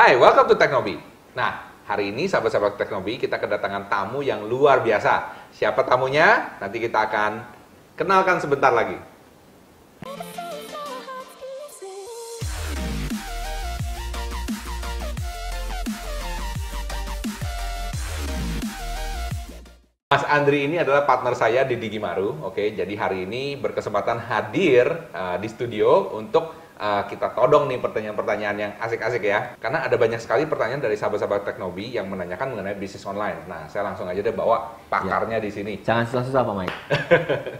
Hai, welcome to Teknobi. Nah, hari ini sahabat-sahabat Teknobi kita kedatangan tamu yang luar biasa. Siapa tamunya? Nanti kita akan kenalkan sebentar lagi. Mas Andri ini adalah partner saya di Digimaru. Oke, jadi hari ini berkesempatan hadir uh, di studio untuk uh, kita todong nih pertanyaan-pertanyaan yang asik-asik ya. Karena ada banyak sekali pertanyaan dari sahabat-sahabat Teknobi yang menanyakan mengenai bisnis online. Nah, saya langsung aja deh bawa pakarnya di sini. Jangan susah-susah Pak Mike.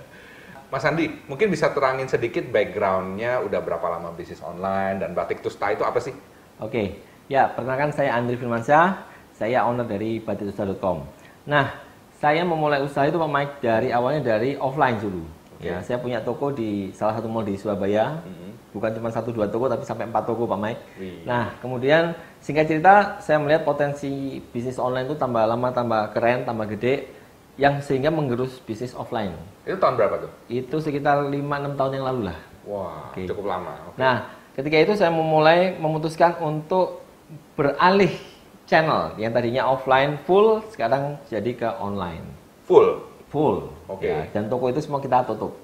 Mas Andi, mungkin bisa terangin sedikit backgroundnya udah berapa lama bisnis online dan Batik Tusta itu apa sih? Oke, ya perkenalkan saya Andri Firmansyah, saya owner dari batiktusta.com. Nah, saya memulai usaha itu Pak Mike dari awalnya dari offline dulu. Oke. Ya, saya punya toko di salah satu mall di Surabaya. Bukan cuma satu dua toko tapi sampai empat toko Pak Mike. Wih. Nah, kemudian singkat cerita saya melihat potensi bisnis online itu tambah lama tambah keren, tambah gede yang sehingga menggerus bisnis offline. Itu tahun berapa tuh? Itu sekitar 5 6 tahun yang lalu lah. Wah, Oke. cukup lama. Oke. Nah, ketika itu saya memulai memutuskan untuk beralih channel yang tadinya offline full sekarang jadi ke online Full. Full. Oke. Ya, dan toko itu semua kita tutup.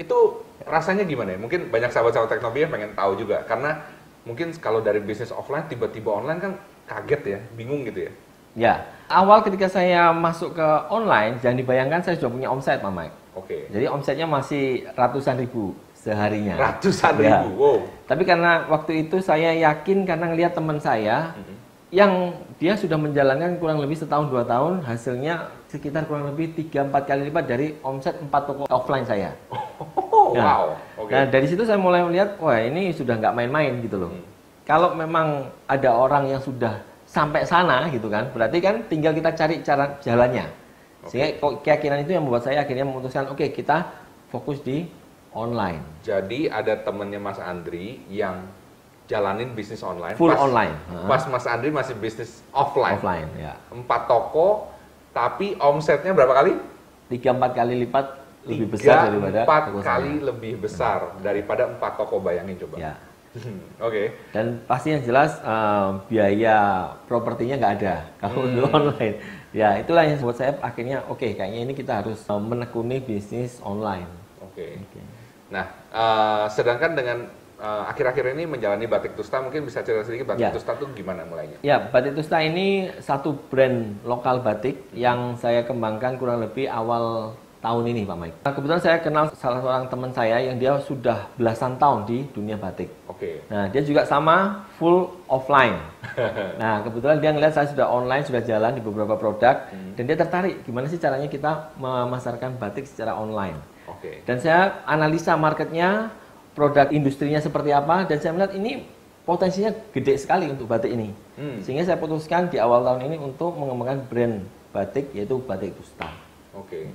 Itu rasanya gimana ya? Mungkin banyak sahabat-sahabat yang pengen tahu juga karena mungkin kalau dari bisnis offline tiba-tiba online kan kaget ya, bingung gitu ya. Ya, awal ketika saya masuk ke online, jangan dibayangkan saya sudah punya omset, Pak Mike. Oke. Jadi omsetnya masih ratusan ribu seharinya. Ratusan Ya. ribu. Wow. Tapi karena waktu itu saya yakin karena ngelihat teman saya Mhm. Yang dia sudah menjalankan kurang lebih setahun dua tahun, hasilnya sekitar kurang lebih 3-4 kali lipat dari omset 4 toko offline saya. Oh, Ya. wow. Oke. Nah dari situ saya mulai melihat, wah ini sudah nggak main-main gitu loh. Hmm. Kalau memang ada orang yang sudah sampai sana gitu kan, berarti kan tinggal kita cari cara jalannya. Sehingga kok keyakinan itu yang membuat saya akhirnya memutuskan, oke kita fokus di online, Jadi ada temennya Mas Andri yang jalanin bisnis online. full online, Hah? Pas Mas Andri masih bisnis offline. offline ya. Empat toko, tapi omsetnya berapa kali? Tiga empat kali lipat lebih Tiga, besar daripada empat toko kali saya. lebih besar daripada empat toko bayangin coba. Ya. Oke. Dan pasti yang jelas eh, biaya propertinya nggak ada kalau Hmm. untuk online. Ya itulah yang buat saya akhirnya oke kayaknya ini kita harus eh, menekuni bisnis online. Oke. Oke. Nah, eh, sedangkan dengan eh, akhir-akhir ini menjalani Batik Tusta, mungkin bisa cerita sedikit Batik Ya. Tusta tuh gimana mulainya? Ya, Batik Tusta ini satu brand lokal batik yang saya kembangkan kurang lebih awal tahun ini, Pak Mike. Nah, kebetulan saya kenal salah seorang teman saya yang dia sudah belasan tahun di dunia batik. Oke. Nah, dia juga sama full offline. Nah, kebetulan dia ngeliat saya sudah online, sudah jalan di beberapa produk, dan dia tertarik gimana sih caranya kita memasarkan batik secara online. Oke. Dan saya analisa marketnya, produk industrinya seperti apa, dan saya melihat ini potensinya gede sekali untuk batik ini. Hmm. Sehingga saya putuskan di awal tahun ini untuk mengembangkan brand batik, yaitu Batik Tusta. Oke.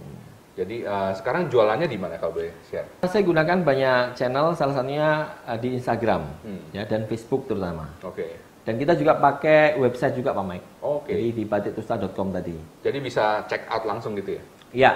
Jadi eh, sekarang jualannya di mana kalau boleh share? Saya gunakan banyak channel, salah satunya eh, di Instagram Hmm. ya dan Facebook terutama. Oke. Dan kita juga pakai website juga Pak Mike. Oke. Jadi di batiktusta.com tadi. Jadi bisa check out langsung gitu ya? Ya,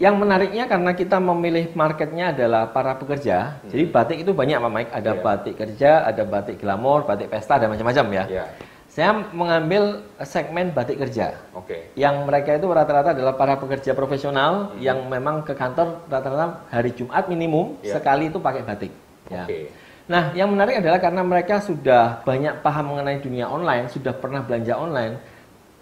yang menariknya karena kita memilih marketnya adalah para pekerja. Jadi batik itu banyak Pak Mike. Ada Iya. batik kerja, ada batik glamor, batik pesta, ada macam-macam ya. Iya. Saya mengambil segmen batik kerja. Oke. Yang mereka itu rata-rata adalah para pekerja profesional Hmm. yang memang ke kantor rata-rata hari Jumat minimum Iya. sekali itu pakai batik. Ya. Oke. Nah, yang menarik adalah karena mereka sudah banyak paham mengenai dunia online, sudah pernah belanja online.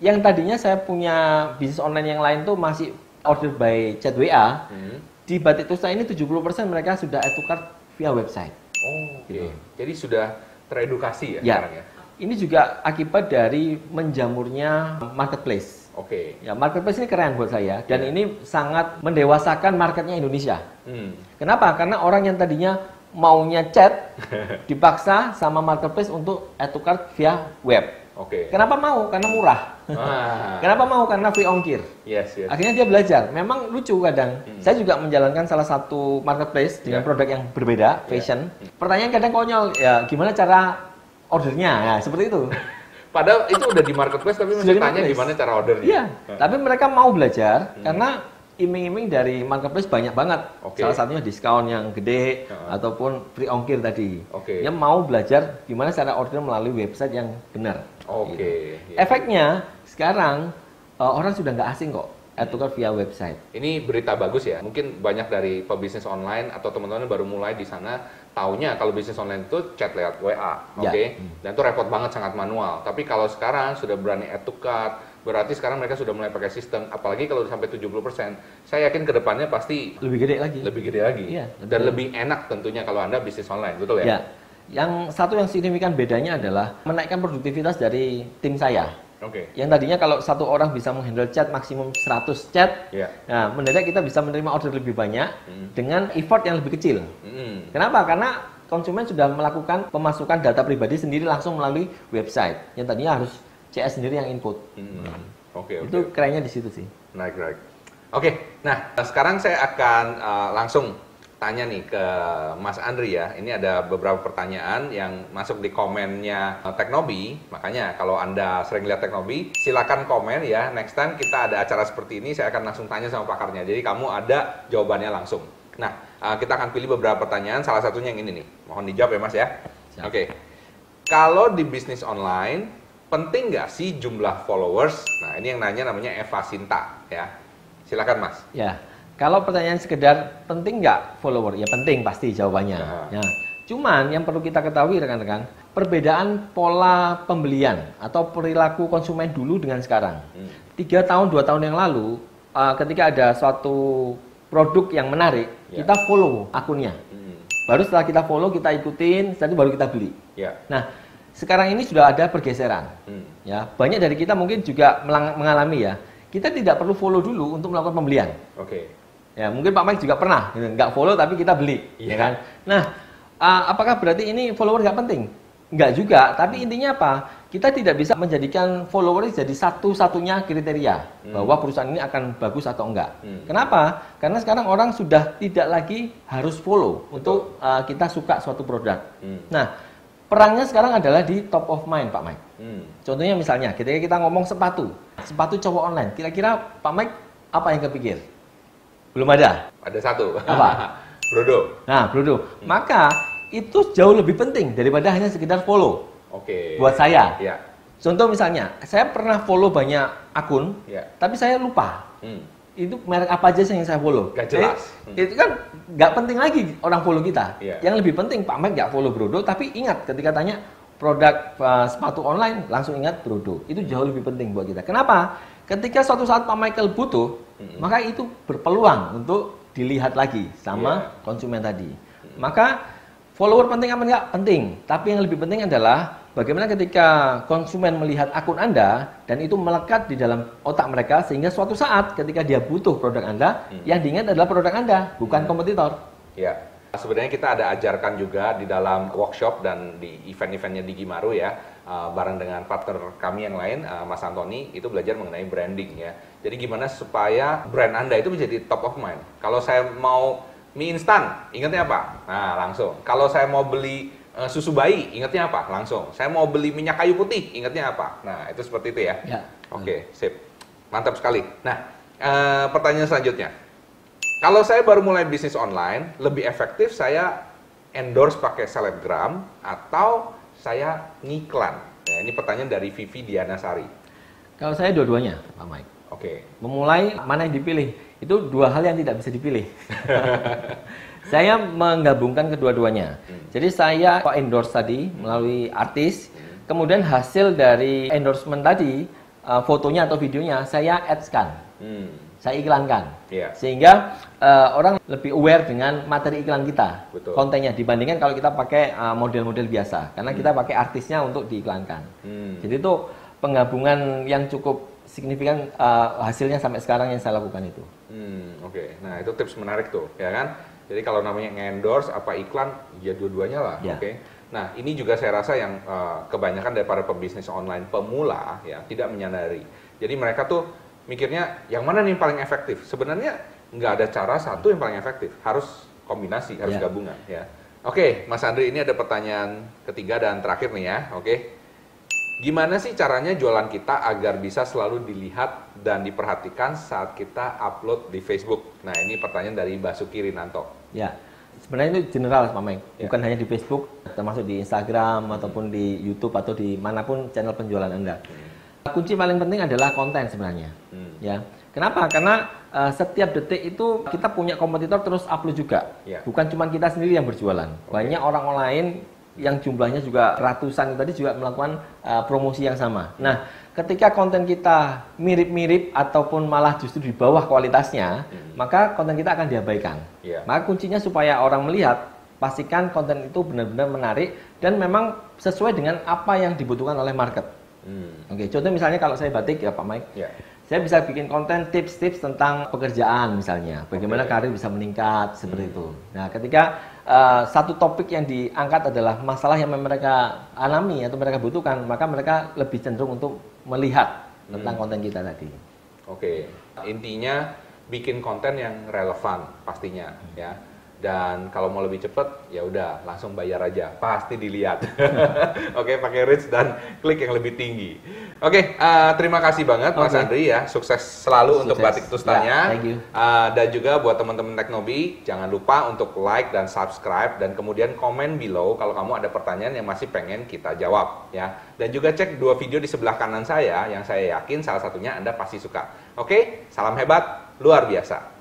Yang tadinya saya punya bisnis online yang lain tuh masih order by chat WA. Hmm. Di Batik Tusta ini 70% mereka sudah tukar via website. Oh. Gitu. Jadi sudah teredukasi ya, Ya. sekarang ya? Ini juga akibat dari menjamurnya marketplace. Oke. Ya, marketplace ini keren buat saya dan Ya. ini sangat mendewasakan marketnya Indonesia. Hmm. Kenapa? Karena orang yang tadinya maunya chat dipaksa sama marketplace untuk eh, tukar via web. Oke. Kenapa mau? Karena murah. Ah. Kenapa mau? Karena free ongkir. Yes, yes. Akhirnya dia belajar. Memang lucu kadang. Saya juga menjalankan salah satu marketplace dengan Ya. produk yang berbeda, fashion. Pertanyaan kadang konyol, ya gimana cara ordernya? Ya, seperti itu. Padahal itu udah di marketplace tapi masih Sudah tanya gimana cara ordernya. Iya, Nah, tapi mereka mau belajar karena iming-iming dari marketplace banyak banget. Oke. Salah satunya diskon yang gede Heeh. ataupun free ongkir tadi. Oke. Yang mau belajar gimana cara order melalui website yang benar. Oke. Gitu. iya. Efeknya sekarang eh, orang sudah nggak asing kok cart via website. Ini berita bagus ya. Mungkin banyak dari pebisnis online atau teman-teman baru mulai di sana taunya kalau bisnis online itu chat lewat WA, oke? Ya. Dan itu repot banget sangat manual. Tapi kalau sekarang sudah berani cart, berarti sekarang mereka sudah mulai pakai sistem. Apalagi kalau sampai 70%, saya yakin ke depannya pasti Lebih gede lagi. lebih gede lagi. Iya, Dan betul. lebih enak tentunya kalau Anda bisnis online, betul ya? Ya. Yang satu yang signifikan bedanya adalah menaikkan produktivitas dari tim saya. Oke. Yang tadinya kalau satu orang bisa menghandle chat maksimum 100 chat, Ya. nah mendadak kita bisa menerima order lebih banyak Hmm. dengan effort yang lebih kecil. Mm. Kenapa? Karena konsumen sudah melakukan pemasukan data pribadi sendiri langsung melalui website. Yang tadinya harus CS sendiri yang input. Mm. Oke, oke. Itu kerennya di situ sih. Naik, naik. Oke, nah sekarang saya akan uh, langsung tanya nih ke Mas Andri ya. Ini ada beberapa pertanyaan yang masuk di komennya uh, Teknobi. Makanya kalau Anda sering lihat Teknobi, silakan komen ya. Next time kita ada acara seperti ini, saya akan langsung tanya sama pakarnya. Jadi kamu ada jawabannya langsung. Nah, uh, kita akan pilih beberapa pertanyaan. Salah satunya yang ini nih. Mohon dijawab ya Mas ya. Oke. Kalau di bisnis online, penting nggak sih jumlah followers? Nah, ini yang nanya namanya Eva Sinta ya. Silakan Mas. Ya, kalau pertanyaan sekedar penting nggak follower? Ya penting pasti jawabannya. Ya. Ya. Cuman yang perlu kita ketahui rekan-rekan, perbedaan pola pembelian atau perilaku konsumen dulu dengan sekarang. Hmm. Tiga tahun, dua tahun yang lalu, uh, ketika ada suatu produk yang menarik, Ya. kita follow akunnya. Hmm. Baru setelah kita follow, kita ikutin, setelah itu baru kita beli. Ya. Nah, sekarang ini sudah ada pergeseran. Hmm. Ya, banyak dari kita mungkin juga mengalami ya. Kita tidak perlu follow dulu untuk melakukan pembelian. Oke. Ya, mungkin Pak Mike juga pernah, gitu, nggak follow tapi kita beli, Iya. ya kan? Nah, uh, apakah berarti ini follower nggak penting? Nggak juga, tapi intinya apa? Kita tidak bisa menjadikan follower jadi satu-satunya kriteria Hmm. bahwa perusahaan ini akan bagus atau enggak. Hmm. Kenapa? Karena sekarang orang sudah tidak lagi harus follow Betul. untuk uh, kita suka suatu produk. Hmm. Nah, perangnya sekarang adalah di top of mind, Pak Mike. Hmm. Contohnya misalnya, ketika kita ngomong sepatu, sepatu cowok online, kira-kira Pak Mike apa yang kepikir? Belum ada. Ada satu. Apa? Brodo. Nah, Bruno, maka itu jauh lebih penting daripada hanya sekedar follow. Oke. Buat saya. Ya. Contoh misalnya, saya pernah follow banyak akun, Ya. tapi saya lupa Hmm. Itu merek apa aja sih yang saya follow. Nggak jelas. Eh, Itu kan nggak penting lagi orang follow kita. Iya. Yang lebih penting Pak Mike nggak follow Brodo, tapi ingat ketika tanya produk uh, sepatu online, langsung ingat Brodo. Itu jauh lebih penting buat kita. Kenapa? Ketika suatu saat Pak Michael butuh, Mm-mm. maka itu berpeluang untuk dilihat lagi sama Iya. konsumen tadi. Maka follower penting apa enggak? Penting. Tapi yang lebih penting adalah bagaimana ketika konsumen melihat akun Anda dan itu melekat di dalam otak mereka sehingga suatu saat ketika dia butuh produk Anda, Hmm. yang diingat adalah produk Anda, bukan kompetitor. Ya. Sebenarnya kita ada ajarkan juga di dalam workshop dan di event-eventnya di Gimaru ya, uh, bareng dengan partner kami yang lain, uh, Mas Antoni, itu belajar mengenai branding ya. Jadi gimana supaya brand Anda itu menjadi top of mind. Kalau saya mau mie instan, ingatnya apa? Nah, langsung. Kalau saya mau beli uh, susu bayi, ingatnya apa? Langsung. Saya mau beli minyak kayu putih, ingatnya apa? Nah, itu seperti itu ya. Ya. Oke, sip. Mantap sekali. Nah, eh, pertanyaan selanjutnya. Kalau saya baru mulai bisnis online, lebih efektif saya endorse pakai selebgram atau saya ngiklan? Ya, ini pertanyaan dari Vivi Dianasari. Kalau saya dua-duanya, Pak Mike. Oke. Memulai mana yang dipilih itu dua hal yang tidak bisa dipilih. saya menggabungkan kedua-duanya. Hmm. Jadi saya endorse tadi melalui artis, kemudian hasil dari endorsement tadi uh, fotonya atau videonya saya ads-kan, Hmm. saya iklankan. Iya. Sehingga uh, orang lebih aware dengan materi iklan kita, Betul. kontennya dibandingkan kalau kita pakai uh, model-model biasa, karena kita pakai artisnya untuk diiklankan. Hmm. Jadi itu penggabungan yang cukup signifikan uh, hasilnya sampai sekarang yang saya lakukan itu. Hmm, oke. Nah, itu tips menarik tuh, ya kan? Jadi kalau namanya endorse apa iklan, ya dua-duanya lah, Ya. oke. Nah, ini juga saya rasa yang eh, kebanyakan daripada pebisnis online pemula ya tidak menyadari. Jadi mereka tuh mikirnya yang mana nih yang paling efektif? Sebenarnya nggak ada cara satu yang paling efektif, harus kombinasi, harus Ya. gabungan, ya. Oke, Mas Andri, ini ada pertanyaan ketiga dan terakhir nih ya, oke. Gimana sih caranya jualan kita agar bisa selalu dilihat dan diperhatikan saat kita upload di Facebook? Nah, ini pertanyaan dari Basuki Rinanto. Ya, sebenarnya itu general Pak Meng, Ya. bukan hanya di Facebook, termasuk di Instagram ataupun di YouTube atau di mana pun channel penjualan Anda. Kunci paling penting adalah konten sebenarnya. Hmm. Ya, kenapa? Karena eh, setiap detik itu kita punya kompetitor terus upload juga. Ya. Bukan cuma kita sendiri yang berjualan, banyak orang lain yang jumlahnya juga ratusan tadi juga melakukan eh, promosi yang sama. Nah, ketika konten kita mirip-mirip ataupun malah justru di bawah kualitasnya, maka konten kita akan diabaikan. Iya. Maka kuncinya supaya orang melihat, pastikan konten itu benar-benar menarik dan memang sesuai dengan apa yang dibutuhkan oleh market. Hmm. Oke, contoh misalnya kalau saya batik ya Pak Mike, Ya. Saya bisa bikin konten tips-tips tentang pekerjaan misalnya, bagaimana Oke. karir bisa meningkat seperti itu. Nah, ketika eh, satu topik yang diangkat adalah masalah yang mereka alami atau mereka butuhkan, maka mereka lebih cenderung untuk melihat tentang konten kita tadi. Oke, intinya bikin konten yang relevan pastinya ya. Dan kalau mau lebih cepet, ya udah langsung bayar aja, pasti dilihat. Oke, pakai reach dan klik yang lebih tinggi. Oke, eh, terima kasih banget Mas Oke. Andri ya, sukses selalu untuk Sukses. batik tustanya. Ya, thank you. Eh, dan juga buat teman-teman Teknobi, jangan lupa untuk like dan subscribe dan kemudian komen below kalau kamu ada pertanyaan yang masih pengen kita jawab ya. Dan juga cek dua video di sebelah kanan saya yang saya yakin salah satunya Anda pasti suka. Oke, salam hebat, luar biasa.